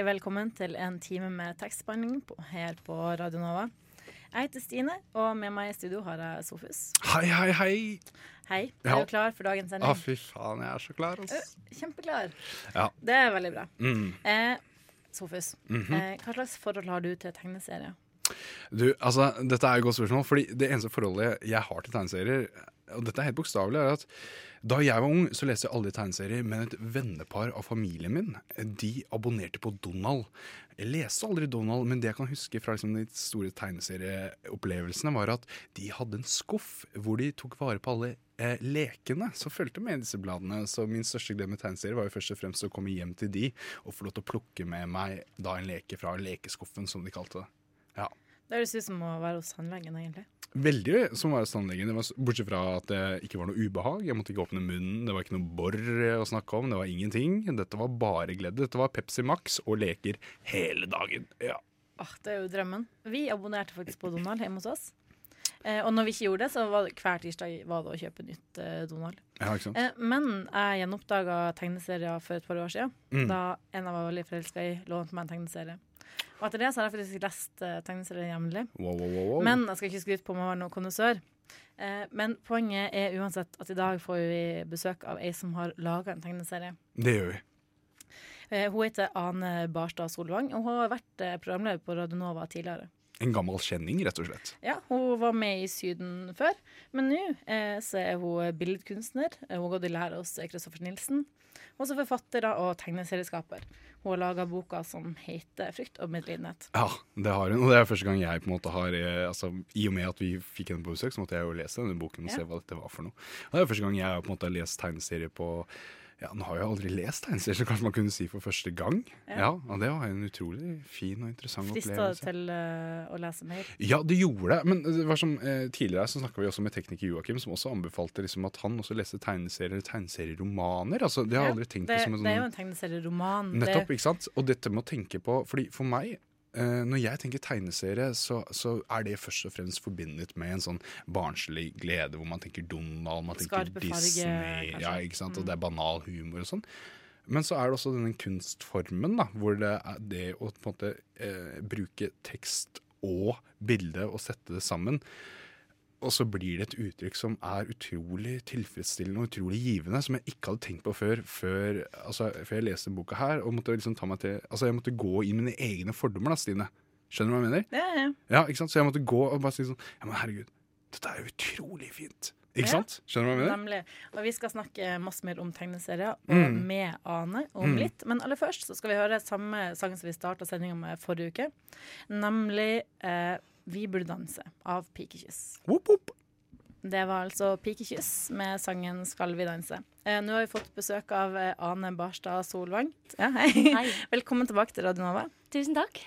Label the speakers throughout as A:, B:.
A: Hjertelig velkommen til en time med tekstbehandling her på Radio Nova. Jeg heter Stine, og med meg i studio har jeg Sofus.
B: Hei, hei, hei!
A: Hei, er
B: Ja.
A: du klar for dagens
B: Å,
A: sending?
B: fy faen, jeg er så klar. Altså.
A: Kjempeklar.
B: Ja.
A: Det er veldig bra.
B: Mm.
A: Eh, Sofus,
B: Mhm.
A: eh, hva slags forhold har du til tegneserier?
B: Du, altså, dette er et godt spørsmål, fordi det eneste forholdet jeg har til tegneserier, og dette er helt bokstavelig, er at da jeg var ung, så leste jeg aldri tegneserier, men et vennepar av familien min, de abonnerte på Donald. Jeg leste aldri Donald, men det jeg kan huske fra liksom, de store tegneserieopplevelsene, var at de hadde en skuff hvor de tok vare på alle eh, lekene som fulgte med disse bladene. Så min største glede med tegneserier var jo først og fremst å komme hjem til de og få lov til å plukke med meg da en leke fra lekeskuffen, som de kalte det.
A: Det høres ut som å være hos tannlegen, egentlig.
B: Veldig som var hos tannlegen. Bortsett fra at det ikke var noe ubehag. Jeg måtte ikke åpne munnen, det var ikke noe borr å snakke om. Det var ingenting. Dette var bare glede. Dette var Pepsi Max og leker hele dagen. Ja.
A: Åh, det er jo drømmen. Vi abonnerte faktisk på Donald hjemme hos oss. Eh, og når vi ikke gjorde det, så var det hver tirsdag var det å kjøpe nytt eh, Donald.
B: ja?
A: Eh, men jeg gjenoppdaga tegneserier for et par år siden.
B: Mm.
A: Da en av våre veldig forelska i, lånte meg en tegneserie. Og etter det så har jeg faktisk lest uh, tegneserier jevnlig.
B: Wow, wow, wow, wow.
A: Men jeg skal ikke skryte på meg å være noen kondisør. Uh, men poenget er uansett at i dag får vi besøk av ei som har laga en tegneserie.
B: Det gjør vi.
A: Uh, hun heter Ane Barstad Solvang, og hun har vært eh, programleder på Radionova tidligere.
B: En gammel kjenning, rett og slett.
A: Ja, Hun var med i Syden før, men nå eh, så er hun billedkunstner. Eh, Hun har gått i lære hos Kristoffer Nilsen. Hun er også forfatter og tegneserieskaper. Hun har laga boka som heter 'Frykt og medlidenhet'.
B: Ja, det har hun. Og det er første gang jeg på en måte har eh, altså, I og med at vi fikk henne på besøk, så måtte jeg jo lese denne boken og
A: Ja.
B: se hva dette var for noe. Og det er første gang jeg har på en måte lest tegneserier på ja, Han har jo aldri lest tegneserier, så kanskje man kunne si for første gang.
A: Ja.
B: Ja, og det var en utrolig fin og interessant
A: Frista
B: opplevelse.
A: til uh, å lese mer.
B: Ja, det gjorde det. Men det var som eh, tidligere så snakka vi også med tekniker Joakim, som også anbefalte liksom at han også leste tegneserier eller tegneserieromaner. Altså, det har jeg
A: Ja,
B: aldri tenkt
A: det,
B: på som en
A: det er jo
B: sånn
A: en tegneserieroman.
B: Nettopp,
A: Det,
B: ikke sant? Og dette med å tenke på Fordi For meg, når jeg tenker tegneserie, så, så er det først og fremst forbindet med en sånn barnslig glede, hvor man tenker Donald, man tenker Disney,
A: kanskje.
B: ja, ikke sant? og
A: Mm.
B: det er banal humor og sånn. Men så er det også denne kunstformen, da, hvor det er det å på en måte eh, bruke tekst og bilde og sette det sammen. Og så blir det et uttrykk som er utrolig tilfredsstillende og utrolig givende, som jeg ikke hadde tenkt på før, før, altså, før jeg leste boka her. Og måtte liksom ta meg til, altså jeg måtte gå i mine egne fordommer, da, Stine. Skjønner du hva jeg mener?
A: ja, ja.
B: Ja, ikke sant? Så jeg måtte gå og bare si sånn Ja, men herregud, dette er jo utrolig fint. Ikke
A: Ja.
B: sant? Skjønner du hva jeg mener?
A: Nemlig. Og vi skal snakke masse mer om tegneserier, og
B: Mm.
A: med Ane om
B: Mm.
A: litt. Men aller først så skal vi høre samme sang som vi starta sendinga med forrige uke. Nemlig eh, 'Vi burde danse' av Pikekyss. Det var altså Pikekyss med sangen 'Skal vi danse'. Eh, nå har vi fått besøk av eh, Ane Barstad Solvang. Ja, hei.
C: Hei.
A: Velkommen tilbake til Radio Nova.
C: Tusen takk.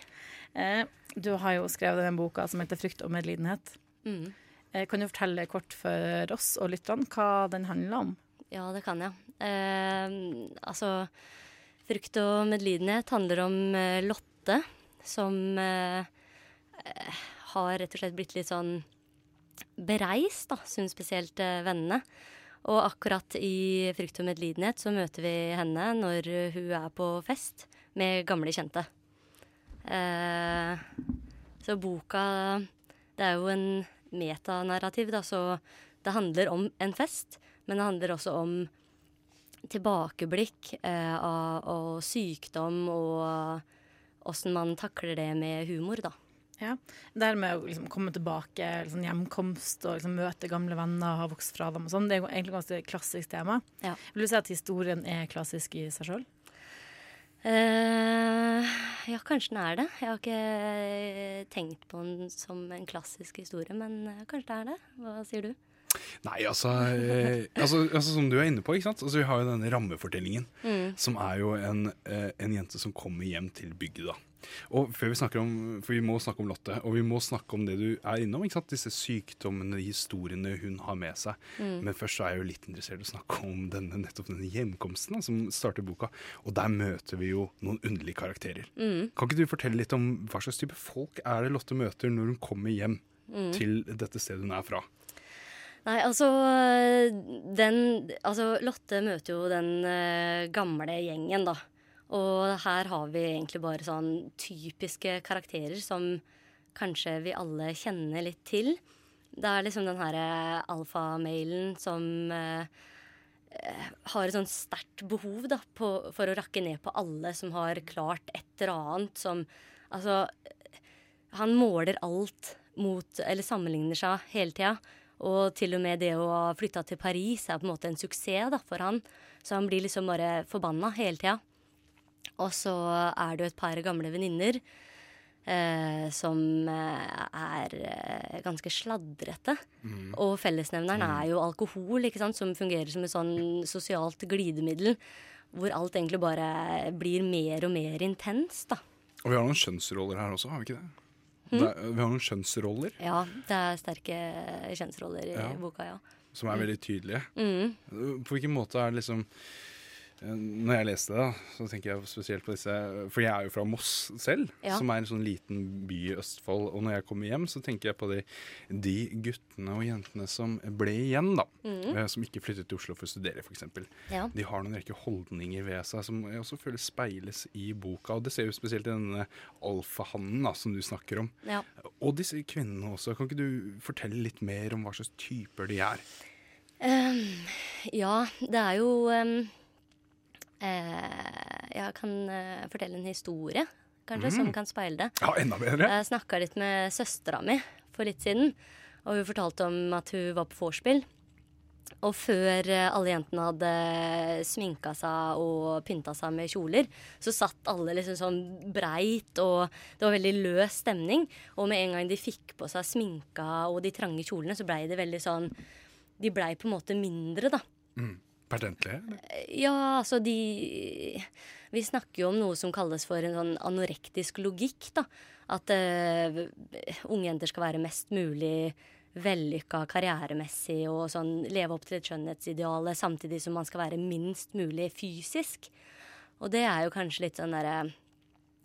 A: Eh, du har jo skrevet den boka som heter 'Frykt og medlidenhet'.
C: Mm.
A: Eh, kan du fortelle kort for oss og lytterne hva den handler om?
C: Ja, det kan jeg. Eh, altså Frykt og medlidenhet handler om eh, Lotte, som har rett og slett blitt litt sånn bereist, da, syns spesielt eh, vennene. Og akkurat i Frykt og medlidenhet så møter vi henne når hun er på fest med gamle kjente. Eh, så boka Det er jo en metanarrativ, da, så det handler om en fest, men det handler også om tilbakeblikk eh, av, og sykdom og åssen man takler det med humor, da.
A: Ja, Det her med å liksom komme tilbake, liksom hjemkomst og liksom møte gamle venner, ha vokst fra dem og sånn, det er jo egentlig et ganske klassisk tema.
C: Ja.
A: Vil du si at historien er klassisk i seg sjøl?
C: Uh, ja, kanskje den er det. Jeg har ikke eh, tenkt på den som en klassisk historie, men eh, kanskje det er det. Hva sier du?
B: Nei, altså, eh, altså, altså Som du er inne på, ikke sant? Altså, vi har jo denne rammefortellingen. Som er jo en, eh, en jente som kommer hjem til bygda. Og før vi snakker om, For vi må snakke om Lotte, og vi må snakke om det du er innom. ikke sant? Disse sykdommene, historiene hun har med seg. Men først så er jeg jo litt interessert i å snakke om denne, nettopp denne hjemkomsten da, som starter boka. Og der møter vi jo noen underlige karakterer. Kan ikke du fortelle litt om hva slags type folk er det Lotte møter når hun kommer hjem til dette stedet hun er fra?
C: Nei, altså, den, altså Lotte møter jo den uh, gamle gjengen, da. Og her har vi egentlig bare sånn typiske karakterer som kanskje vi alle kjenner litt til. Det er liksom den herre alfamailen som eh, eh, har et sånn sterkt behov da, på, for å rakke ned på alle som har klart et eller annet som Altså, han måler alt mot Eller sammenligner seg hele tida. Og til og med det å ha flytta til Paris er på en måte en suksess da, for han. Så han blir liksom bare forbanna hele tida. Og så er det jo et par gamle venninner eh, som eh, er eh, ganske sladrete. Og fellesnevneren er jo alkohol, ikke sant, som fungerer som et sånn sosialt glidemiddel. Hvor alt egentlig bare blir mer og mer intenst, da.
B: Og vi har noen kjønnsroller her også, har vi ikke det?
C: Mm?
B: det vi har noen kjønnsroller
C: Ja, det er sterke kjønnsroller i
B: Ja.
C: boka, ja.
B: som er veldig tydelige.
C: Mm.
B: På hvilken måte er det liksom Når jeg leste det, så tenker jeg spesielt på disse For jeg er jo fra Moss selv,
C: Ja.
B: som er en sånn liten by i Østfold. Og når jeg kommer hjem, så tenker jeg på de, de guttene og jentene som ble igjen, da. Mm. Som ikke flyttet til Oslo for å studere, f.eks.
C: Ja.
B: De har noen rekke holdninger ved seg som jeg også føler speiles i boka. Og det ser vi spesielt i denne alfahannen da, som du snakker om.
C: ja.
B: Og disse kvinnene også. Kan ikke du fortelle litt mer om hva slags typer de er?
C: Ja, det er jo um, eh, Jeg kan eh, fortelle en historie, kanskje, som kan speile det.
B: Ja, enda bedre!
C: Jeg snakka litt med søstera mi for litt siden, og hun fortalte om at hun var på vorspiel. Og før eh, alle jentene hadde sminka seg og pynta seg med kjoler, så satt alle liksom sånn breit, og det var veldig løs stemning. Og med en gang de fikk på seg sminka og de trange kjolene, så blei det veldig sånn De blei på en måte mindre, da.
B: Pertentlige? Eller?
C: Ja, altså de Vi snakker jo om noe som kalles for en sånn anorektisk logikk, da. At uh, unge jenter skal være mest mulig vellykka karrieremessig og sånn leve opp til et skjønnhetsideal samtidig som man skal være minst mulig fysisk. Og det er jo kanskje litt sånn derre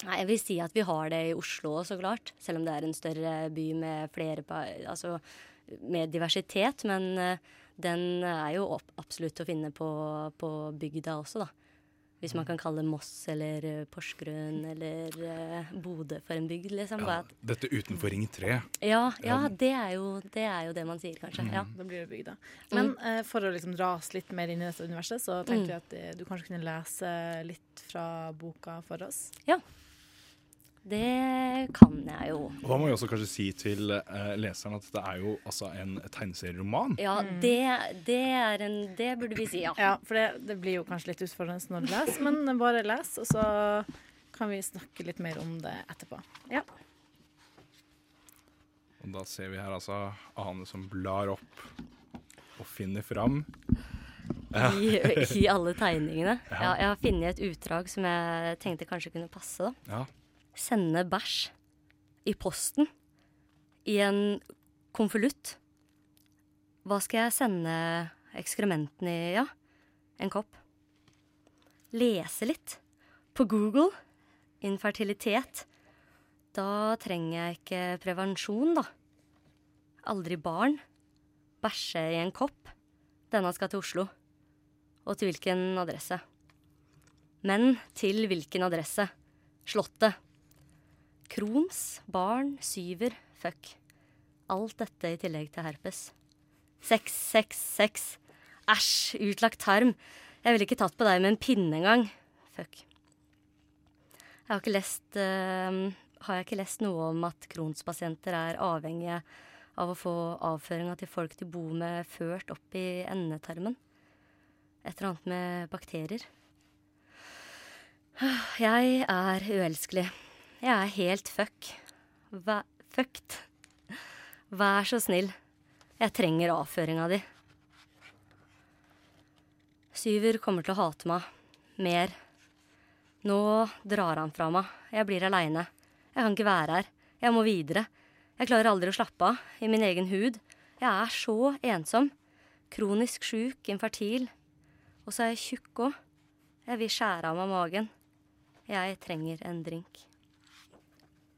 C: Nei, jeg vil si at vi har det i Oslo så klart. Selv om det er en større by med flere Altså med diversitet. Men eh, den er jo opp, absolutt å finne på, på bygda også, da. Hvis man kan kalle Moss eller eh, Porsgrunn eller uh, Bodø for en bygd, liksom.
B: Ja,
C: at,
B: dette utenfor Ring 3.
C: ja, ja det, er jo, det er jo det man sier, kanskje. Ja.
A: Da blir det bygda. Men uh, for å liksom rase litt mer inn i dette universet, så tenkte vi at du kanskje kunne lese litt fra boka for oss.
C: Det kan jeg jo.
B: Og da må vi også kanskje si til eh, leseren at dette er jo altså en tegneserieroman.
C: Ja, det, det er en Det burde vi si, ja.
A: Ja, for det, det blir jo kanskje litt utfordrende når du leser, men bare les, og så kan vi snakke litt mer om det etterpå. Ja.
B: Og da ser vi her altså Ane som blar opp og finner fram.
C: I, I alle tegningene. Ja, jeg har funnet et utdrag som jeg tenkte kanskje kunne passe. da
B: Ja.
C: Sende bæsj i posten i en konvolutt. Hva skal jeg sende ekskrementene i, ja? En kopp. Lese litt. På Google. Infertilitet. Da trenger jeg ikke prevensjon, da. Aldri barn. Bæsje i en kopp. Denne skal til Oslo. Og til hvilken adresse? Men til hvilken adresse? Slottet. Krons, barn, syver, fuck. Alt dette i tillegg til herpes. Sex, sex, sex. Æsj, utlagt tarm. Jeg ville ikke tatt på deg med en pinne engang. Fuck. Jeg har ikke lest uh, Har jeg ikke lest noe om at Crohns-pasienter er avhengige av å få avføringa til folk de bor med, ført opp i endetarmen? Et eller annet med bakterier. Jeg er uelskelig. Jeg er helt fuck. Væ fucked. Vær så snill. Jeg trenger avføringa di. Syver kommer til å hate meg mer. Nå drar han fra meg. Jeg blir aleine. Jeg kan ikke være her. Jeg må videre. Jeg klarer aldri å slappe av i min egen hud. Jeg er så ensom. Kronisk sjuk, infertil. Og så er jeg tjukk òg. Jeg vil skjære av meg magen. Jeg trenger en drink.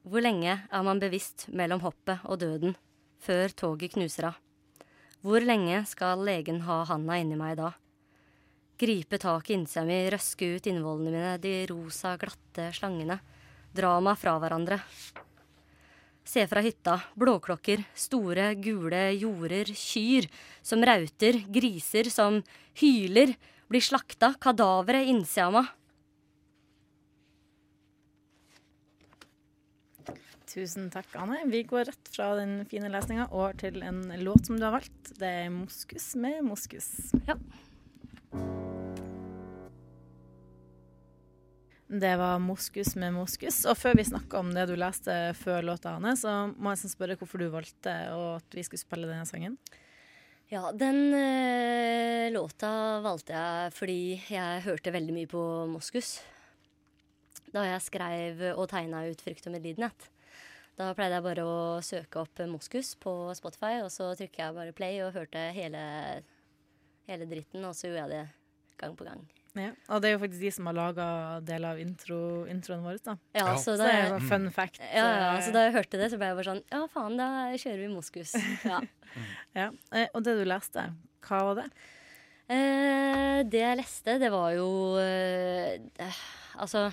C: Hvor lenge er man bevisst mellom hoppet og døden, før toget knuser av? Hvor lenge skal legen ha handa inni meg da? Gripe tak i innsida mi, røske ut innvollene mine, de rosa, glatte slangene. Dra meg fra hverandre. Se fra hytta, blåklokker, store, gule jorder, kyr som rauter, griser som hyler, blir slakta, kadaveret innsida meg.
A: Tusen takk, Anne. Vi går rett fra den fine lesninga over til en låt som du har valgt. Det er 'Moskus med moskus'.
C: Ja.
A: Det var 'Moskus med moskus'. Og før vi snakker om det du leste før låta, Anne, så må jeg spørre hvorfor du valgte at vi skulle spille denne sangen.
C: Ja, den øh, låta valgte jeg fordi jeg hørte veldig mye på Moskus. Da jeg skrev og tegna ut 'Frykt og medlidenhet'. Da pleide jeg bare å søke opp Moskus på Spotify, og så trykker jeg bare play og hørte hele, hele dritten, og så gjorde jeg det gang på gang.
A: Ja. Og det er jo faktisk de som har laga del av intro, introen vår, da.
C: Ja,
B: Ja.
C: Så,
A: Så
C: da
A: det er jo fun fact.
C: ja, ja, så da jeg hørte det, så ble jeg bare sånn Ja, faen, da kjører vi Moskus. Ja.
A: Ja. Eh, Og det du leste, hva var det?
C: Eh, det jeg leste, det var jo eh, Altså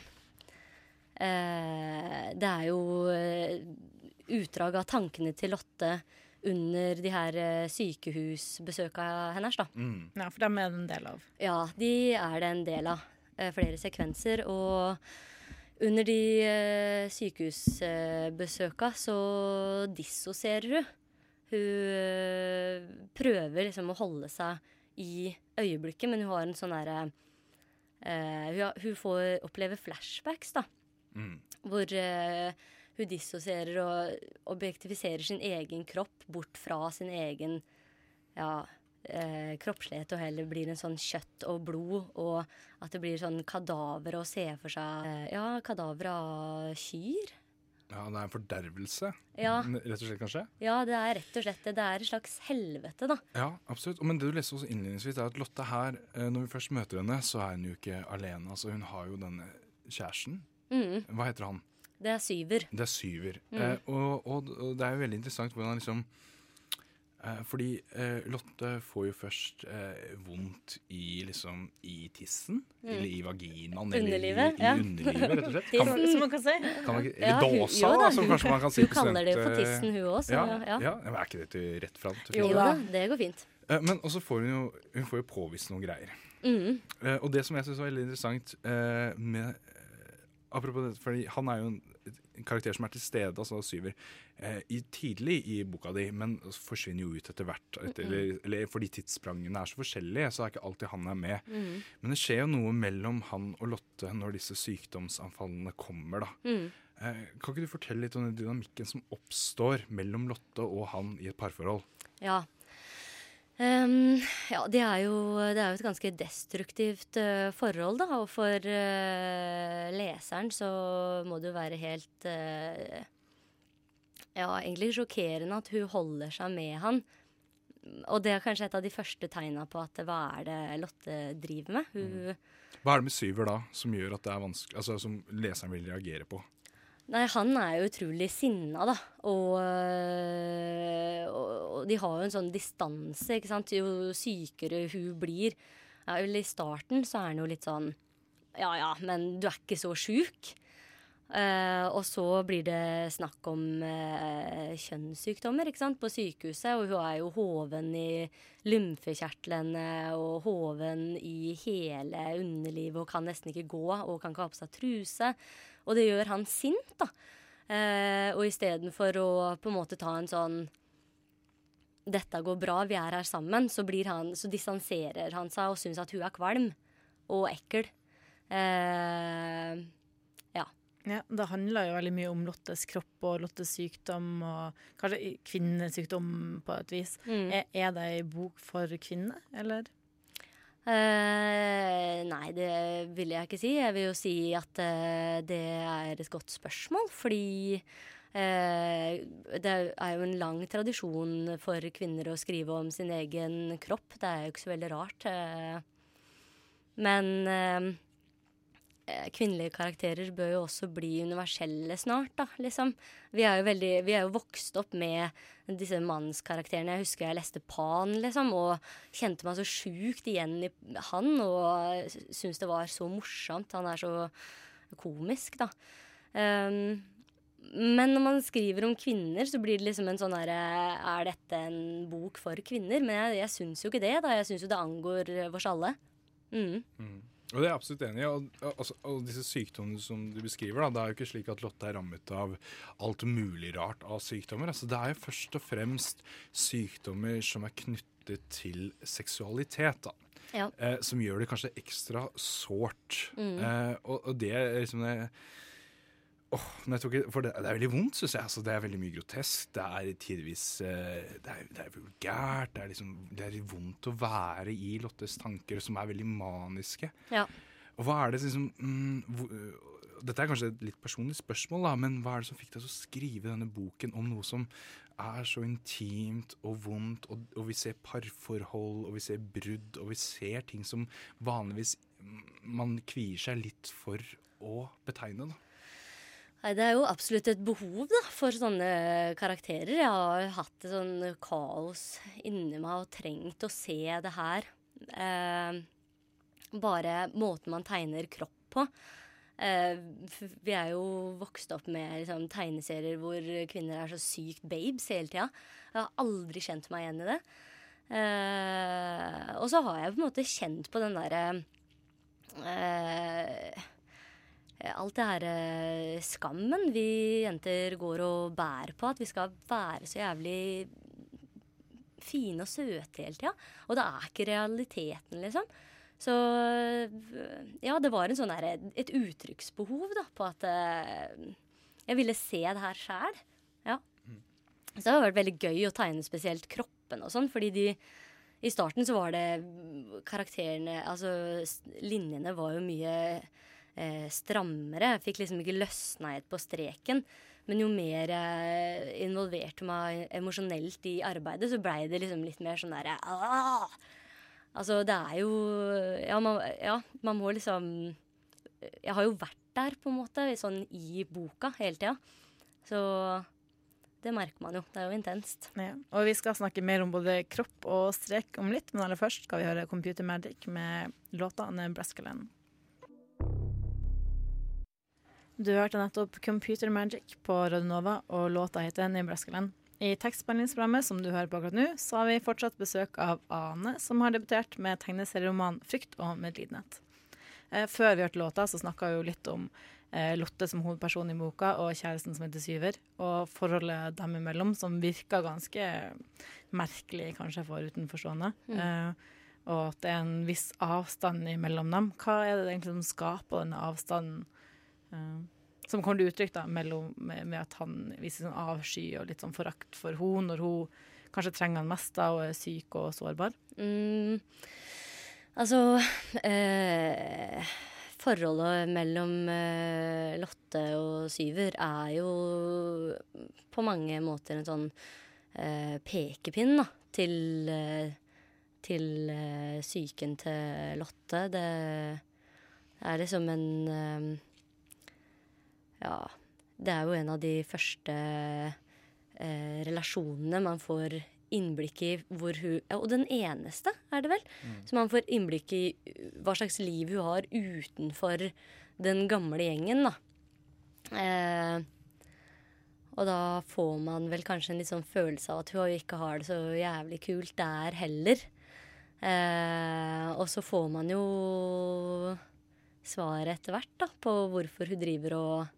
C: Det er jo eh, utdrag av tankene til Lotte under de her eh, sykehusbesøka hennes, da.
B: Mm.
A: Ja, for dem er det en del av.
C: Ja, de er det en del av. Eh, flere sekvenser. Og under de eh, sykehusbesøka så dissoserer hun. Hun eh, prøver liksom å holde seg i øyeblikket, men hun har en sånn derre eh, hun, hun får oppleve flashbacks, da.
B: Mm.
C: Hvor uh, hun dissosierer og objektifiserer sin egen kropp bort fra sin egen ja, uh, kroppslighet, og heller blir en sånn kjøtt og blod, og at det blir sånn kadaver å se for seg uh, Ja, kadaver av kyr.
B: Ja, det er en fordervelse,
C: Ja,
B: rett og slett, kanskje?
C: ja, det er rett og slett det. Det er et slags helvete, da.
B: Ja, absolutt. Men det du leste også innledningsvis, er at Lotte her, når vi først møter henne, så er hun jo ikke alene. Altså, hun har jo denne kjæresten.
C: Mm,
B: Hva heter han?
C: det er syver.
B: Det er Syver.
C: Mm.
B: Eh, og, og, og det er jo veldig interessant hvordan liksom eh, Fordi eh, Lotte får jo først eh, vondt i liksom i tissen. Eller i vaginaen. Eller i,
C: Underlivet,
B: i
C: ja.
B: underlivet, rett og slett. Kan,
C: Tissen.
A: Som man kan si.
B: kan man eller
C: Ja,
B: dåsa,
C: jo
B: da, som kanskje man kan si
C: Hun kaller det jo for tissen, hun òg,
B: Ja,
C: ja.
B: ja. men er ikke dette rett fram?
C: Jo da, det går fint.
B: Eh, Men også får hun jo hun får jo påvist noen greier.
C: Mm.
B: Eh, og det som jeg syns var veldig interessant eh, med Apropos det, fordi han er jo en, en karakter som er til stede, altså Syver, eh, i, tidlig i boka di, men forsvinner jo ut etter hvert. Etter, eller, eller fordi tidssprangene er så forskjellige, så er ikke alltid han er med.
C: Mm.
B: Men det skjer jo noe mellom han og Lotte når disse sykdomsanfallene kommer, da.
C: Mm.
B: Eh, kan ikke du fortelle litt om den dynamikken som oppstår mellom Lotte og han i et parforhold?
C: Ja. Ehm, ja, det er, jo, det er jo et ganske destruktivt uh, forhold, da. Og for uh, leseren så må det jo være helt uh, Ja, egentlig sjokkerende at hun holder seg med han. Og det er kanskje et av de første tegna på at hva er det Lotte driver med? Hun
B: Hva er det med Syver da som gjør at det er vanskelig, altså som leseren vil reagere på?
C: Nei, han er jo utrolig sinna, da. Og, de har jo en sånn distanse, ikke sant. Jo sykere hun blir. Ja, vel, I starten så er han jo litt sånn Ja ja, men du er ikke så sjuk. Uh, og så blir det snakk om uh, kjønnssykdommer ikke sant, på sykehuset. Og hun er jo hoven i lymfekjertlene og hoven i hele underlivet og kan nesten ikke gå og kan ikke ha på seg truse. Og det gjør han sint, da. Uh, og istedenfor å på en måte ta en sånn Dette går bra, vi er her sammen, så, blir han, så distanserer han seg og syns at hun er kvalm og ekkel. Eh,
A: Ja, Det handler jo veldig mye om Lottes kropp og Lottes sykdom, og kanskje kvinnesykdom på et vis.
C: mm.
A: Er, er det ei bok for kvinner, eller?
C: Eh, nei, det vil jeg ikke si. Jeg vil jo si at eh, det er et godt spørsmål, fordi det er jo en lang tradisjon for kvinner å skrive om sin egen kropp. Det er jo ikke så veldig rart. eh. men eh, eh, kvinnelige karakterer bør jo også bli universelle snart, da, liksom. Vi er jo, veldig, vi er jo vokst opp med disse mannskarakterene. Jeg husker jeg leste Pan, liksom, og kjente meg så sjukt igjen i han, og syntes det var så morsomt. Han er så komisk, da. Um, men når man skriver om kvinner, så blir det liksom en sånn herre Er dette en bok for kvinner? Men jeg, jeg syns jo ikke det, da. Jeg syns jo det angår oss alle. Mm.
B: Og det er jeg absolutt enig i. Og, og, altså, og disse sykdommene som du beskriver, da, det er jo ikke slik at Lotte er rammet av alt mulig rart av sykdommer. Altså, det er jo først og fremst sykdommer som er knyttet til seksualitet. da.
C: Ja.
B: Eh, som gjør det kanskje ekstra sårt.
C: Mm.
B: Eh, og, og det er liksom det Jeg tror for det, det er veldig vondt, syns jeg. Altså, det er veldig mye grotesk. Det er tidvis eh, det, er, det er vulgært. Det er, liksom, det er vondt å være i Lottes tanker, som er veldig maniske.
C: Ja.
B: Og hva er det liksom mm, hvor, øh, Dette er kanskje et litt personlig spørsmål, da, men hva er det som fikk deg til å skrive denne boken om noe som er så intimt og vondt, og, og vi ser parforhold, og vi ser brudd, og vi ser ting som vanligvis mm, man kvier seg litt for å betegne? da.
C: Det er jo absolutt et behov da, for sånne karakterer. Jeg har hatt et sånn kaos inni meg og trengt å se det her. Eh, bare måten man tegner kropp på. Eh, vi er jo vokst opp med liksom, tegneserier hvor kvinner er så sykt babes hele tida. Jeg har aldri kjent meg igjen i det. Eh, og så har jeg på en måte kjent på den derre eh, alt det her eh, skammen vi jenter går og bærer på. At vi skal være så jævlig fine og søte hele tida. Og det er ikke realiteten, liksom. Så eh, ja, det var en sånn der, et uttrykksbehov da, på at eh, jeg ville se det her sjæl. Ja. Så det har vært veldig gøy å tegne spesielt kroppen og sånn, fordi de i starten så var det karakterene Altså linjene var jo mye eh, strammere. Jeg fikk liksom ikke løsna helt på streken. Men jo mer jeg involverte meg emosjonelt i arbeidet, så blei det liksom litt mer sånn derre! Altså, det er jo ja man, ja, man må liksom Jeg har jo vært der, på en måte, sånn i boka hele tida. Så det merker man jo. Det er jo intenst.
A: Ja. Og vi skal snakke mer om både kropp og strek om litt, men aller først skal vi høre Computer Magic med låta Anne Land. Du hørte nettopp Computer Magic på Radionova, og låta heter Nebraska Land. I tekstbehandlingsprogrammet som du hører på akkurat nå, så har vi fortsatt besøk av Ane, som har debutert med tegneserieroman 'Frykt og medlidenhet'. Eh, før vi hørte låta, så snakka vi jo litt om eh, Lotte som hovedperson i boka, og kjæresten som heter Syver, og forholdet dem imellom, som virka ganske merkelig kanskje for utenforstående. Eh, og at det er en viss avstand imellom dem. Hva er det egentlig som skaper denne avstanden? Eh, som kommer til uttrykk da, mellom, med, med at han viser sånn avsky og litt sånn forakt for henne når hun kanskje trenger han mest da, og er syk og sårbar.
C: Mm, altså eh, Forholdet mellom eh, Lotte og Syver er jo på mange måter en sånn eh, pekepinn da, til, eh, til eh, psyken til Lotte. Det er liksom en Ja, det er jo en av de første eh, relasjonene man får innblikk i hvor hun ja, Og den eneste, er det vel? Så man får innblikk i uh, hva slags liv hun har utenfor den gamle gjengen, da. Eh, og da får man vel kanskje en litt sånn følelse av at hun ikke har det så jævlig kult der heller. Eh, og så får man jo svaret etter hvert da, på hvorfor hun driver og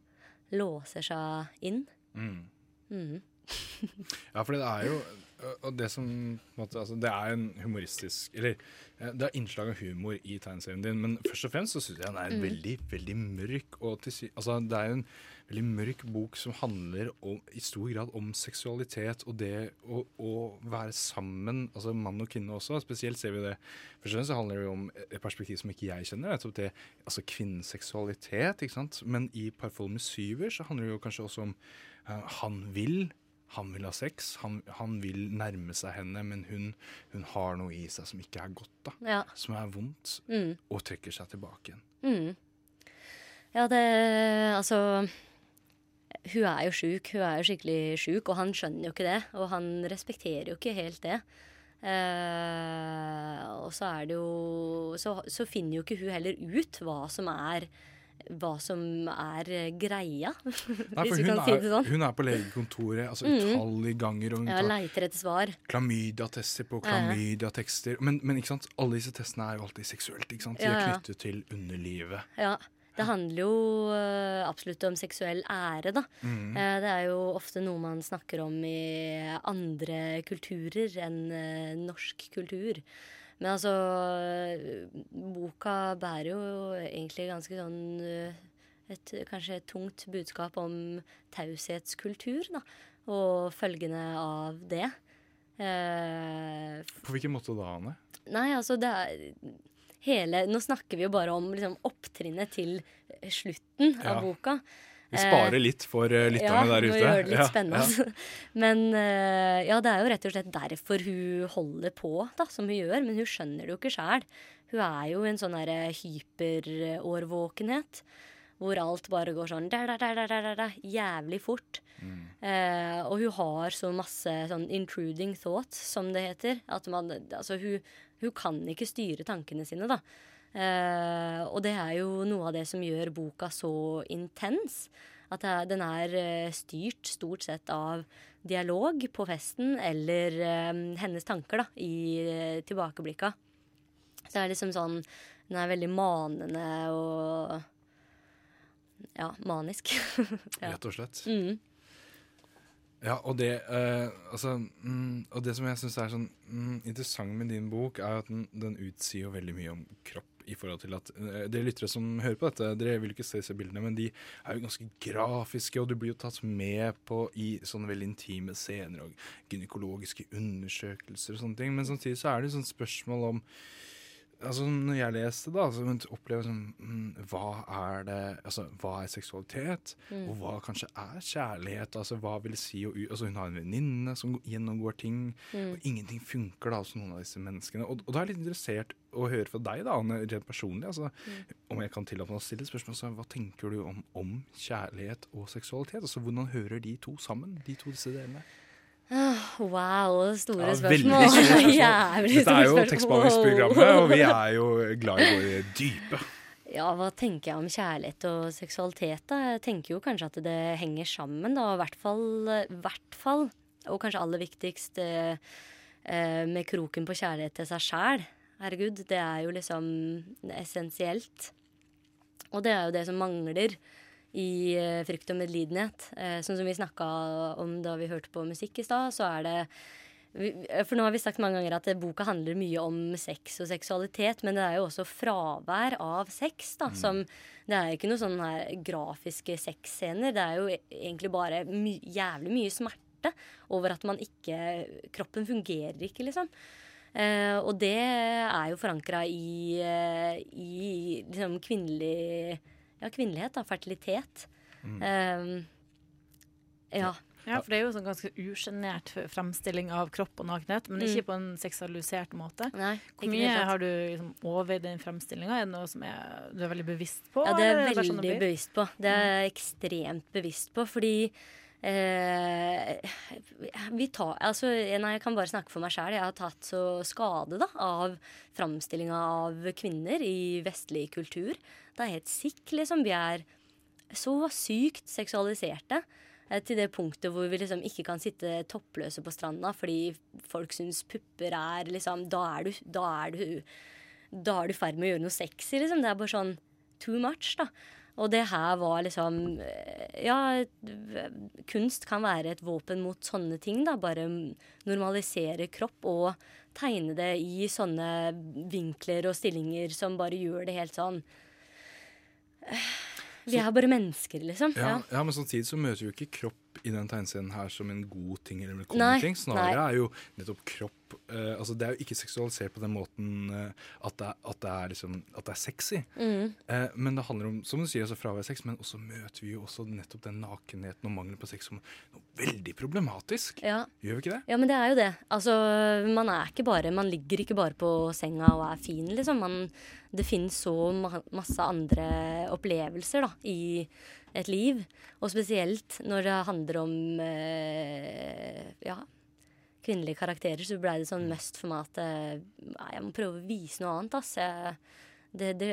C: låser seg inn.
B: Mm.
C: Mm.
B: Ja, for det er jo og det som måtte, altså, Det er en humoristisk Eller eh, det er innslag av humor i tegneserien din, men først og fremst så syns jeg den er veldig veldig mørk. Og til, altså, det er en veldig mørk bok som handler om, i stor grad om seksualitet og det å, å være sammen, altså mann og kvinne også. Spesielt ser vi det Først og fremst så handler det om et perspektiv som ikke jeg kjenner, nettopp det altså kvinnens seksualitet. ikke sant? Men i Parfolme med syver så handler det jo kanskje også om uh, han vil han vil ha sex, han, han vil nærme seg henne, men hun, hun har noe i seg som ikke er godt, da.
C: Ja.
B: Som er vondt,
C: Mm.
B: og trekker seg tilbake igjen.
C: Mm. Ja, det Altså Hun er jo sjuk. Hun er jo skikkelig sjuk, og han skjønner jo ikke det. Og han respekterer jo ikke helt det. Eh, og så er det jo så, så finner jo ikke hun heller ut hva som er hva som er eh, greia,
B: Nei,
C: hvis vi kan si
B: er,
C: det sånn.
B: hun er på legekontoret altså
C: Mm.
B: utallige ganger, og hun
C: Ja, leiter etter svar.
B: klamydia-tester på klamydia-tekster. Men, men ikke sant? alle disse testene er jo alltid seksuelt. ikke sant? De er knyttet til underlivet.
C: Ja. Det handler jo eh, absolutt om seksuell ære, da.
B: Mm.
C: Eh, det er jo ofte noe man snakker om i andre kulturer enn norsk kultur. Men altså eh, Boka bærer jo egentlig ganske sånn eh, et, Kanskje et tungt budskap om taushetskultur, da. Og følgene av det. Eh,
B: På hvilken måte da, Anne?
C: Nei, altså det er hele Nå snakker vi jo bare om liksom, opptrinnet til slutten
B: Ja.
C: av boka.
B: Vi sparer litt for lytterne lytterne der ute.
C: Ja, gjør det litt
B: Ja,
C: spennende. Men eh, ja, det er jo rett og slett derfor hun holder på da, som hun gjør. Men hun skjønner det jo ikke sjæl. Hun er jo i en sånn hyperårvåkenhet. Hvor alt bare går sånn der, der, der, der, der, der, jævlig fort. Eh, og hun har så masse sånn intruding thoughts, som det heter. At man, altså hun, hun kan ikke styre tankene sine, da. Eh, og det er jo noe av det som gjør boka så intens. At den er eh, styrt stort sett av dialog på festen eller eh, hennes tanker da, i tilbakeblikka. Så det er liksom sånn Den er veldig manende og Ja, manisk. ja.
B: Rett og slett.
C: Mm.
B: Ja, og det, eh, altså, mm, og det som jeg syns er sånn mm, interessant med din bok, er at den, den utsier jo veldig mye om kropp. I forhold til at uh, Dere lyttere som hører på dette, dere vil ikke se disse bildene, men de er jo ganske grafiske, og du blir jo tatt med på i sånne veldig intime scener og gynekologiske undersøkelser og sånne ting. Men samtidig så er det jo sånn spørsmål om Altså Når jeg leste, da, så opplever jeg sånn mm, Hva er det Altså, hva er seksualitet? Og hva kanskje er kjærlighet? Altså, hva vil det si å Altså, hun har en venninne som gjennomgår ting, og ingenting funker da hos noen av disse menneskene. Og, og da er jeg litt interessert å høre fra deg, da, Anne, rent personlig. Altså, Om jeg kan tillate meg å stille et spørsmål, så hva tenker du om, om kjærlighet og seksualitet? Altså, Hvordan hører de to sammen, de to disse delene?
C: Wow, store
B: Ja,
C: spørsmål.
B: veldig store spørsmål.
C: Jævlig
B: Dette er jo tekstbehandlingsprogrammet, og vi er jo glad i våre dype.
C: Ja, hva tenker jeg om kjærlighet og seksualitet? da? Jeg tenker jo kanskje at det henger sammen, da. I hvert fall, hvert fall og kanskje aller viktigst eh, eh, med kroken på kjærlighet til seg sjæl. Herregud, det er jo liksom essensielt. Og det er jo det som mangler i eh, frykt og medlidenhet. Eh, sånn som vi snakka om da vi hørte på musikk i stad, så er det vi- For nå har vi sagt mange ganger at eh, boka handler mye om sex og seksualitet, men det er jo også fravær av sex, da. Som Det er jo ikke noen sånne her grafiske sexscener. Det er jo egentlig bare my jævlig mye smerte over at man ikke Kroppen fungerer ikke, liksom. Eh, og det er jo forankra i, eh, i liksom kvinnelig Ja, kvinnelighet, da. Fertilitet. Eh, ja.
A: Ja, for det er jo sånn ganske usjenert fremstilling av kropp og nakenhet, men ikke på en seksualisert måte.
C: Nei,
A: Hvor mye har du liksom overveid den fremstillinga? Er det noe som er, du er veldig bevisst på?
C: Ja, det er jeg veldig
A: sånn
C: bevisst på. Det er jeg ekstremt bevisst på, fordi eh, vi tar, altså, nei, Jeg kan bare snakke for meg sjæl. Jeg har tatt så skade da, av framstillinga av kvinner i vestlig kultur. Det er helt sick, liksom. Vi er så sykt seksualiserte. eh, Til det punktet hvor vi liksom ikke kan sitte toppløse på stranda fordi folk syns pupper er liksom Da er du, da er du da er du ferd med å gjøre noe sexy, liksom. Det er bare sånn too much, da. Og det her var liksom eh, Ja, kunst kan være et våpen mot sånne ting, da. Bare normalisere kropp og tegne det i sånne vinkler og stillinger som bare gjør det helt sånn Vi er bare mennesker, liksom.
B: Ja,
C: Ja.
B: men samtidig så møter jo ikke kropp i den tegneserien her som en god ting eller velkommen
C: Nei,
B: ting. Snarere
C: nei.
B: er jo nettopp kropp uh, Altså det er jo ikke seksualisert på den måten uh, at, det er, at, det er liksom, at det er sexy.
C: Mm.
B: Uh, men det handler om som du sier, altså fravær av sex, men også møter vi jo også nettopp den nakenheten og mangelen på sex som noe veldig problematisk.
C: Ja.
B: Gjør vi ikke det?
C: Ja, men det er jo det. Altså, man er ikke bare Man ligger ikke bare på senga og er fin, liksom. Man, det finnes så ma masse andre opplevelser da, i et liv. Og spesielt når det handler om eh, ja, kvinnelige karakterer, så ble det sånn must for meg at eh, jeg må prøve å vise noe annet, ass. Jeg, det, det,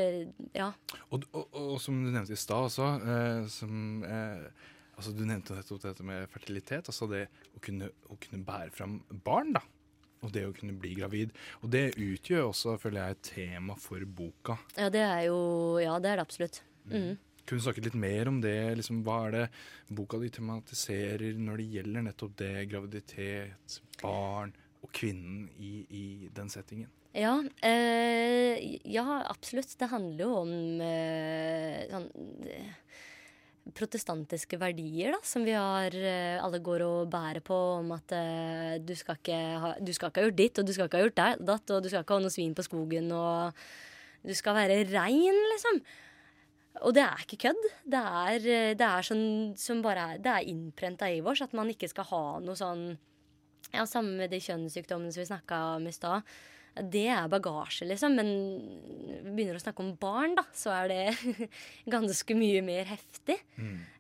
C: ja.
B: Og, og, og som du nevnte i stad også, eh, som eh, altså Du nevnte dette med fertilitet. Altså det å kunne, å kunne bære fram barn, da. Og det å kunne bli gravid. Og det utgjør også, føler jeg, et tema for boka.
C: ja, det er jo Ja, det er det absolutt. Mm.
B: Kunne snakket litt mer om det? Liksom, hva er det boka di tematiserer når det gjelder nettopp det, graviditet, barn og kvinnen i, i den settingen?
C: Ja, eh, ja, absolutt. Det handler jo om eh, sånn eh, protestantiske verdier, da, som vi har eh, alle går og bærer på, om at uh, du, skal ha, du skal ikke ha gjort ditt, og du skal ikke ha gjort datt, og du skal ikke ha noe svin på skogen, og du skal være rein, liksom. Og det er ikke kødd. Det er, det er sånn som bare er Det er innprenta i oss at man ikke skal ha noe sånn Ja, samme med de kjønnssykdommene som vi snakka om i stad. Det er bagasje, liksom. Men vi begynner å snakke om barn, da, så er det ganske mye mer heftig.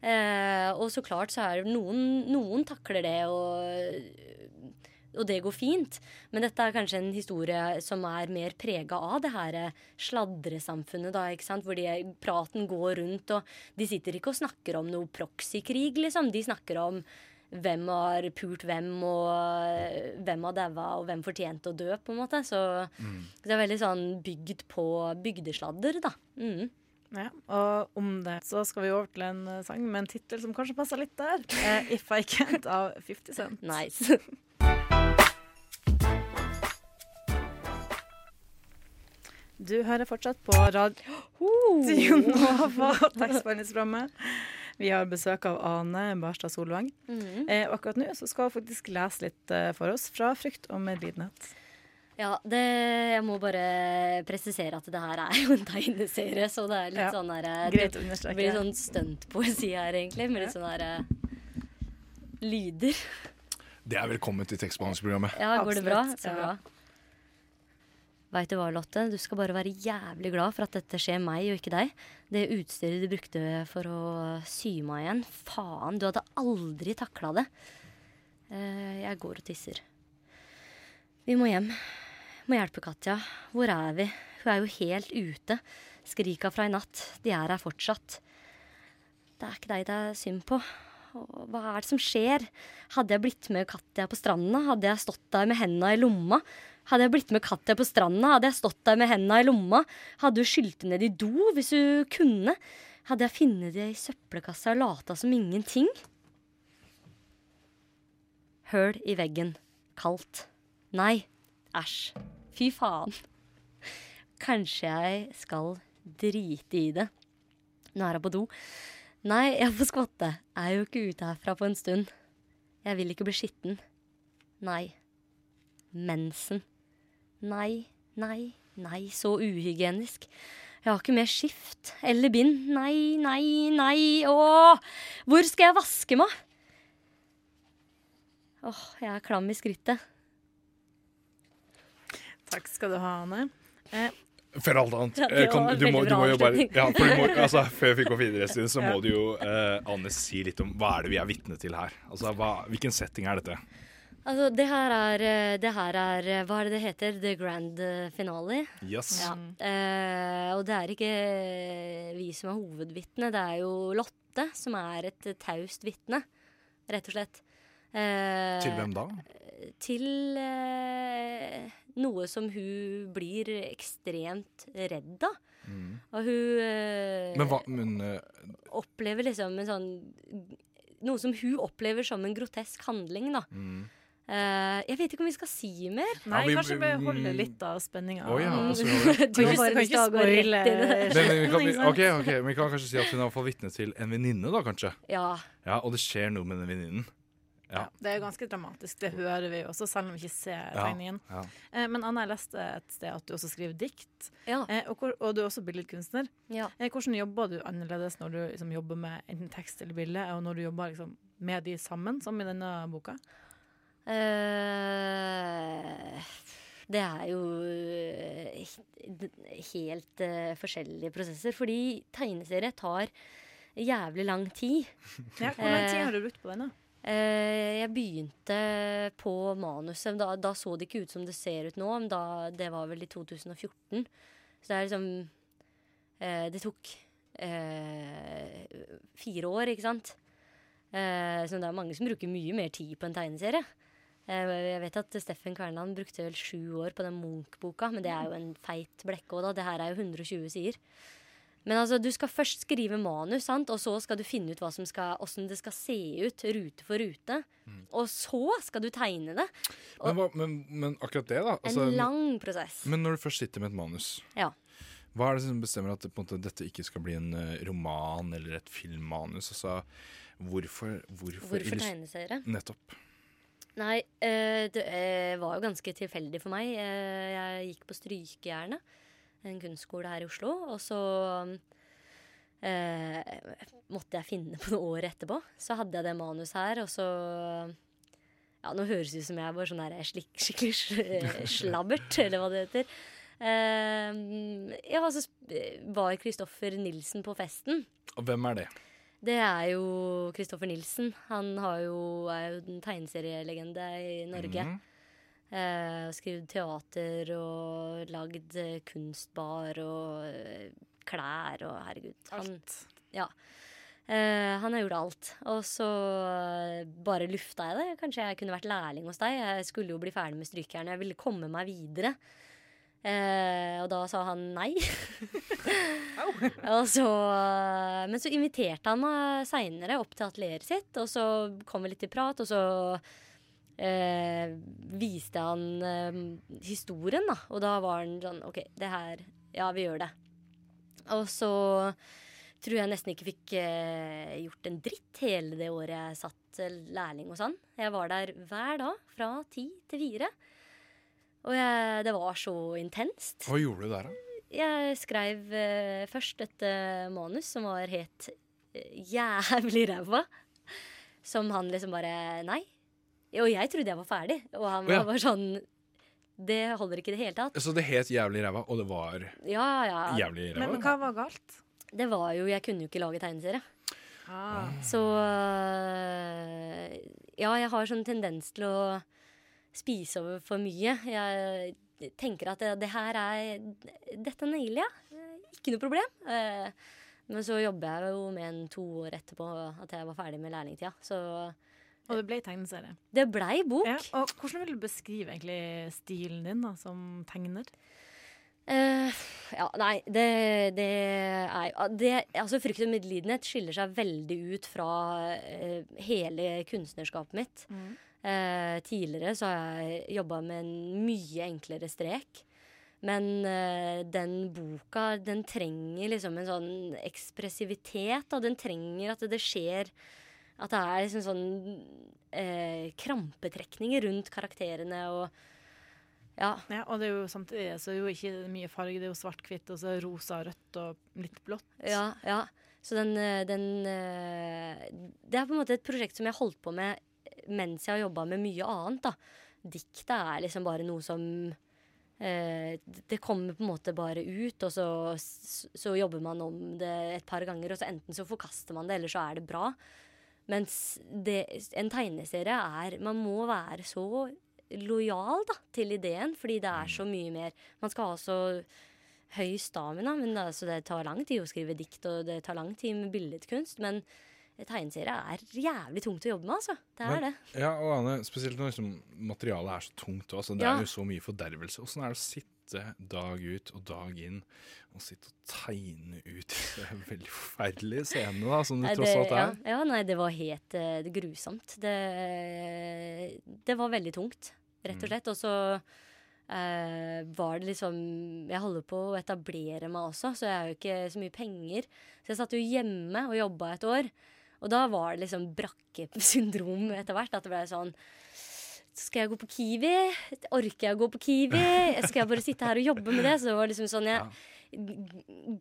C: Eh, og så klart så er det noen, noen takler det, og, og det går fint. Men dette er kanskje en historie som er mer prega av det her sladresamfunnet, da, ikke sant? hvor de, praten går rundt, og de sitter ikke og snakker om noe proxykrig, liksom. De snakker om hvem har pult hvem, og eh, hvem har daua, og hvem fortjente å dø, på en måte. Så det er veldig sånn bygd på bygdesladder, da. Mm.
A: Ja, og om det så skal vi over til en eh, sang med en tittel som kanskje passer litt der. Eh, 'If I Can't' av 50 Cent.
C: Nice.
A: Du hører fortsatt på Radio Nova, tekstbehandlingsprogrammet. Vi har besøk av Ane Barstad Solvang.
C: Mhm.
A: Eh, akkurat nå så skal hun faktisk lese litt eh, for oss fra 'Frykt og medlidenhet'.
C: Ja, det, jeg må bare presisere at det her er jo en tegneserie, så det er litt
A: Ja,
C: sånn der eh, Det blir sånn stuntpoesi her, egentlig, med litt sånn her eh, lyder.
B: Det er velkommen til tekstbehandlingsprogrammet.
C: Ja, går det bra? Så
A: ja.
C: bra. Veit du hva, Lotte? Du skal bare være jævlig glad for at dette skjer meg og ikke deg. Det utstyret du brukte for å sy meg igjen. Faen, du hadde aldri takla det. Eh, jeg går og tisser. Vi må hjem. Må hjelpe Katja. Hvor er vi? Hun er jo helt ute. Skrika fra i natt. De er her fortsatt. Det er ikke deg det er synd på. Hva er det som skjer? Hadde jeg blitt med Katja på stranda, hadde jeg stått der med henda i lomma. Hadde jeg blitt med Katja på stranda, hadde jeg stått der med henda i lomma. Hadde hun skylt ned i do hvis hun kunne. Hadde jeg funnet det i søppelkassa og lata som ingenting. Høl i veggen. Kaldt. Nei. Æsj. Fy faen. Kanskje jeg skal drite i det. Nå er jeg på do. Nei, jeg får skvatte. Jeg er jo ikke ute herfra på en stund. Jeg vil ikke bli skitten. Nei. Mensen. Nei, nei, nei, så uhygienisk. Jeg har ikke mer skift eller bind. Nei, nei, nei, åh! Hvor skal jeg vaske meg? Åh, jeg er klam i skrittet.
A: Takk skal du ha, Anne. Eh,
B: Før alt annet.
C: Ja,
B: eh, kan, du, må, du må jo bare ja, for du må, altså, Før vi går videre, Stine, så må du jo eh, Anne si litt om hva er det vi er vitne til her. Altså, hva, Hvilken setting er dette?
C: Altså, det her er, eh, det her er eh, Hva er det det heter? The Grand eh, Finale.
B: Yes.
C: Ja. Eh, og det er ikke vi som er hovedvitne, det er jo Lotte som er et taust vitne, rett og slett. Eh,
B: Til hvem da?
C: Til eh, noe som hun blir ekstremt redd av. Og hun
D: Men hva Men
C: opplever liksom en sånn Noe som hun opplever som en grotesk handling, da.
D: mm.
C: Eh, jeg vet ikke om vi skal si mer.
A: Nei,
D: Ja, vi-
A: kanskje vi
D: holde
A: holder litt av spenninga.
D: Oh, ja, altså, vi-
C: Du har lyst til å gå rett i det.
D: Men, vi kan,
A: Ikke sant?
D: ok, ok, men vi kan kanskje si at hun er vitne til en venninne, da, kanskje.
C: Ja.
D: Ja, Og det skjer noe med den venninnen.
A: Ja, det er ganske dramatisk. Det hører vi også, selv om vi ikke ser
D: Ja.
A: tegningen.
D: Ja.
A: Eh, men Anna, jeg leste et sted at du også skriver dikt,
C: Ja.
A: eh, og, hvor, og du er også billedkunstner.
C: ja.
A: Eh, hvordan jobber du annerledes når du liksom, jobber med enten tekst eller bilde, og når du jobber liksom, med de sammen, som i denne boka?
C: Eh, det er jo eh, helt eh, forskjellige prosesser. Fordi tegneserie tar jævlig lang tid.
A: Ja, hvor lang tid har du brukt på den? da?
C: Jeg begynte på manuset. Da, da så det ikke ut som det ser ut nå, men da, det var vel i 2014. Så det er liksom eh, Det tok eh, fire år, ikke sant? Eh, så det er mange som bruker mye mer tid på en tegneserie. Eh, jeg vet at Steffen Kverneland brukte vel sju år på den Munch-boka, men det er jo en feit blekke òg, da. Det her er jo 120 sider. Men altså, du skal først skrive manus, sant? og så skal du finne ut skal, hvordan det skal se ut, rute for rute. Og så skal du tegne det.
D: Men, hva, men, men akkurat det, da.
C: En
D: Altså,
C: lang prosess.
D: men når du først sitter med et manus,
C: Ja.
D: hva er det som bestemmer at på en måte, dette ikke skal bli en eh, roman eller et filmmanus? Altså, hvorfor Hvorfor,
C: Hvorfor tegneserie?
D: Nettopp.
C: Nei, eh, det eh, var jo ganske tilfeldig for meg. Eh, jeg gikk på Strykejernet, en kunstskole her i Oslo. Og så måtte jeg finne på noe år etterpå. Så hadde jeg det manuset her, og så Ja, nå høres det ut som jeg er bare sånn der slik, skikkelig slabbert, eller hva det heter. Eh, ja, så var Kristoffer Nilsen på festen.
D: Og hvem er det?
C: Det er jo Kristoffer Nilsen. Han har jo, er jo en tegneserielegende i Norge.
D: Mm.
C: Eh, skrevet teater og lagd eh, kunstbar og eh, klær og herregud. Han, ja. Eh, han har gjort alt. Og så eh, bare lufta jeg det. Kanskje jeg kunne vært lærling hos deg. Jeg skulle jo bli ferdig med Strykejern. Jeg ville komme meg videre. Eh, og da sa han nei. og så, eh, men så inviterte han meg seinere opp til atelieret sitt, og så kom vi litt i prat, og så eh, viste han eh, historien, da. Og da var han sånn OK, det her Ja, vi gjør det. Og så tror jeg nesten ikke fikk eh, gjort en dritt hele det året jeg satt eh, lærling hos han. Jeg var der hver dag fra ti til fire. Og jeg, det var så intenst.
D: Hva gjorde du der, da?
C: Jeg skrev eh, først et eh, manus som var helt eh, jævlig ræva. Som han liksom bare Nei. Og jeg trodde jeg var ferdig. Og han
D: Å, ja.
C: var bare sånn Det holder ikke i det hele tatt.
D: Så det het Jævlig ræva, og det var
C: Ja, ja.
D: jævlig
A: Men,
D: ræva?
A: men hva var galt?
C: Det var jo Jeg kunne jo ikke lage tegneserie.
A: Ah.
C: Så øh, Ja, jeg har sånn tendens til å spise over for mye. Jeg tenker at det, det her er Dette nailer jeg. Ikke noe problem. Eh, Men så jobber jeg jo med en to år etterpå at jeg var ferdig med lærlingtida. Så
A: Og det ble tegneserie.
C: det blei bok.
A: Ja, og hvordan vil du beskrive egentlig stilen din da, som tegner?
C: Uh, ja, nei, det, det er det, Altså, Frykt og medlidenhet skiller seg veldig ut fra uh, hele kunstnerskapet mitt. Eh, tidligere så har jeg jobba med en mye enklere strek. Men eh, den boka, den trenger liksom en sånn ekspressivitet. Og den trenger at det skjer At det er liksom sånn eh, krampetrekninger rundt karakterene og Ja.
A: Ja, og det er jo samtidig så er det jo ikke mye farge. Det er jo svart-hvitt, og så rosa, rødt og litt blått.
C: Ja, ja. Så den, eh, den eh, Det er på en måte et prosjekt som jeg har holdt på med mens jeg har jobba med mye annet. da. Diktet er liksom bare noe som eh, Det kommer på en måte bare ut, og så, så jobber man om det et par ganger, og så enten så forkaster man det, eller så er det bra. Mens det, en tegneserie er Man må være så lojal da, til ideen, fordi det er så mye mer Man skal ha så høy stamina, men altså, det tar lang tid å skrive dikt, og det tar lang tid med billedkunst. Men tegneserier er jævlig tungt å jobbe med, altså. Det er
B: Men-
C: det.
B: Ja, og Anne, spesielt når liksom, materialet er så tungt. Altså, Det
C: Ja.
B: er jo så mye fordervelse. Åssen er det å sitte dag ut og dag inn og sitte og tegne ut en veldig forferdelige scene, da, som det tross alt er?
C: ja, nei, det var helt eh, det grusomt. Det, det var veldig tungt, rett
B: Mm.
C: og slett. Og så Uh, var det liksom Jeg holder på å etablere meg også, så jeg har jo ikke så mye penger. Så jeg satt jo hjemme og jobba et år. Og da var det liksom brakkesyndrom etter hvert. At det ble sånn skal jeg gå på Kiwi? Orker jeg å gå på Kiwi? Skal jeg bare sitte her og jobbe med det? Så det var liksom sånn jeg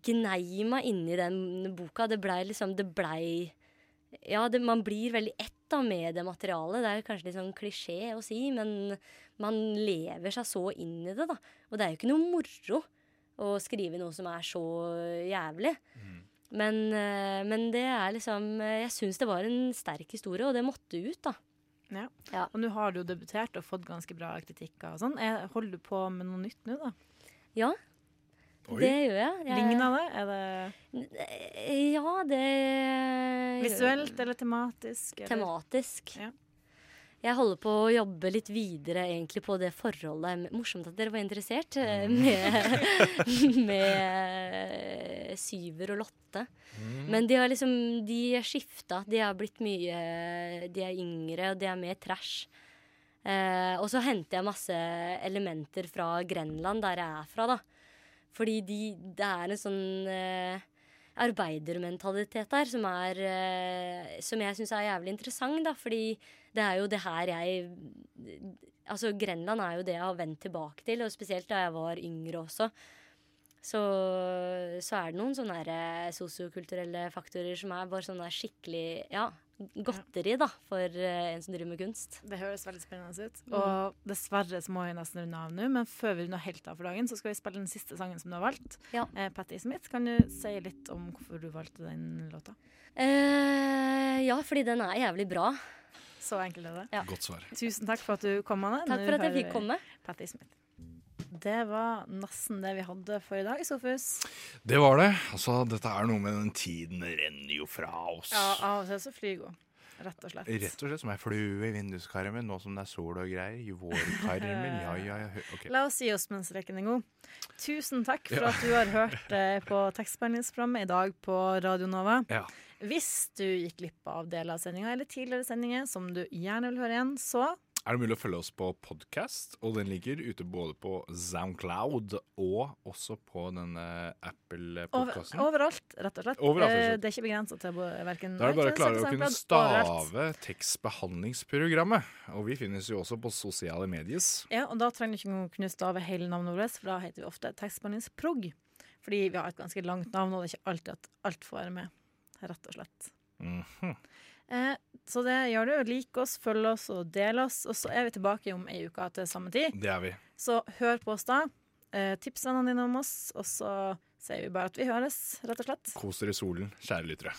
C: gnei meg inni den boka. Det blei liksom Det blei Ja, det, man blir veldig ett da med det materialet. Det er kanskje litt sånn klisjé å si, men man lever seg så inn i det, da. Og det er jo ikke noe moro å skrive noe som er så jævlig. Men, eh, men det er liksom Jeg syns det var en sterk historie, og det måtte ut, da.
A: Ja.
C: Ja.
A: Og nå har du jo debutert og fått ganske bra kritikker og sånn. Holder du på med noe nytt nå, da?
C: Ja,
B: Oi.
C: det gjør jeg. jeg
A: Ligner det? Er det
C: Ja, det
A: visuelt eller tematisk? Eller?
C: Tematisk.
A: Ja.
C: Jeg holder på å jobbe litt videre egentlig på det forholdet Morsomt at dere var interessert eh, med, med Syver og Lotte. Men de har liksom De er skifta. De har blitt mye De er yngre, og de er mer trash. Eh, og så henter jeg masse elementer fra Grenland, der jeg er fra, da. Fordi de, det er en sånn eh, arbeidermentalitet der som er eh, Som jeg syns er jævlig interessant, da. Fordi det er jo det her jeg Altså, Grenland er jo det jeg har vendt tilbake til, og spesielt da jeg var yngre også. Så, så er det noen sånne eh, sosiokulturelle faktorer som er bare sånne skikkelig Ja, godteri, da, for eh, en som driver med kunst.
A: Det høres veldig spennende ut.
C: Mm.
A: Og dessverre så må jeg nesten runde av nå, men før vi runder helt av for dagen, så skal vi spille den siste sangen som du har valgt.
C: Ja.
A: Eh, Patti Smith, kan du si litt om hvorfor du valgte den låta?
C: Eh, ja, fordi den er jævlig bra.
A: Så enkelt er det.
C: Ja.
B: Godt svar.
A: Tusen takk for at du kom, Anne.
C: Takk for at jeg fikk komme.
A: Patti Smith. Det var nesten det vi hadde for i dag, Sofus.
B: Det var det. Altså, dette er noe med den tiden renner jo fra oss.
A: Ja, av og til så flyr hun. Rett og slett.
B: Rett og slett som ei flue i vinduskarmen, nå som det er sol og greier. I vårkarmen, ja, ja, ja. Okay.
A: La oss gi oss mens leken er god. Tusen takk for
B: Ja.
A: at du har hørt eh, på tekstbehandlingsprogrammet i dag på Radio Nova.
B: Ja.
A: Hvis du gikk glipp av deler av sendinga eller tidligere sendinger som du gjerne vil høre igjen, så
B: Er det mulig å følge oss på podkast? Og den ligger ute både på Soundcloud og også på denne Apple-podkasten.
A: overalt, rett og slett.
B: Overalt,
A: Eh. Det er ikke begrensa til verken
B: Da er det bare å klare å kunne stave tekstbehandlingsprogrammet. Og vi finnes jo også på sosiale medier.
A: Ja, og da trenger du ikke kunne stave hele navnet vårt, for da heter vi ofte tekstbehandlingsprog. Fordi vi har et ganske langt navn, og det er ikke alltid at alt får være med. Rett og slett.
B: Mhm.
A: Eh, så det gjør du. Lik oss, følg oss og del oss. Og så er vi tilbake om ei uke til samme tid.
B: Det er vi.
A: Så hør på oss da. Eh, tips vennene dine om oss, og så sier vi bare at vi høres, rett og slett.
B: Kos dere i solen, kjære lyttere.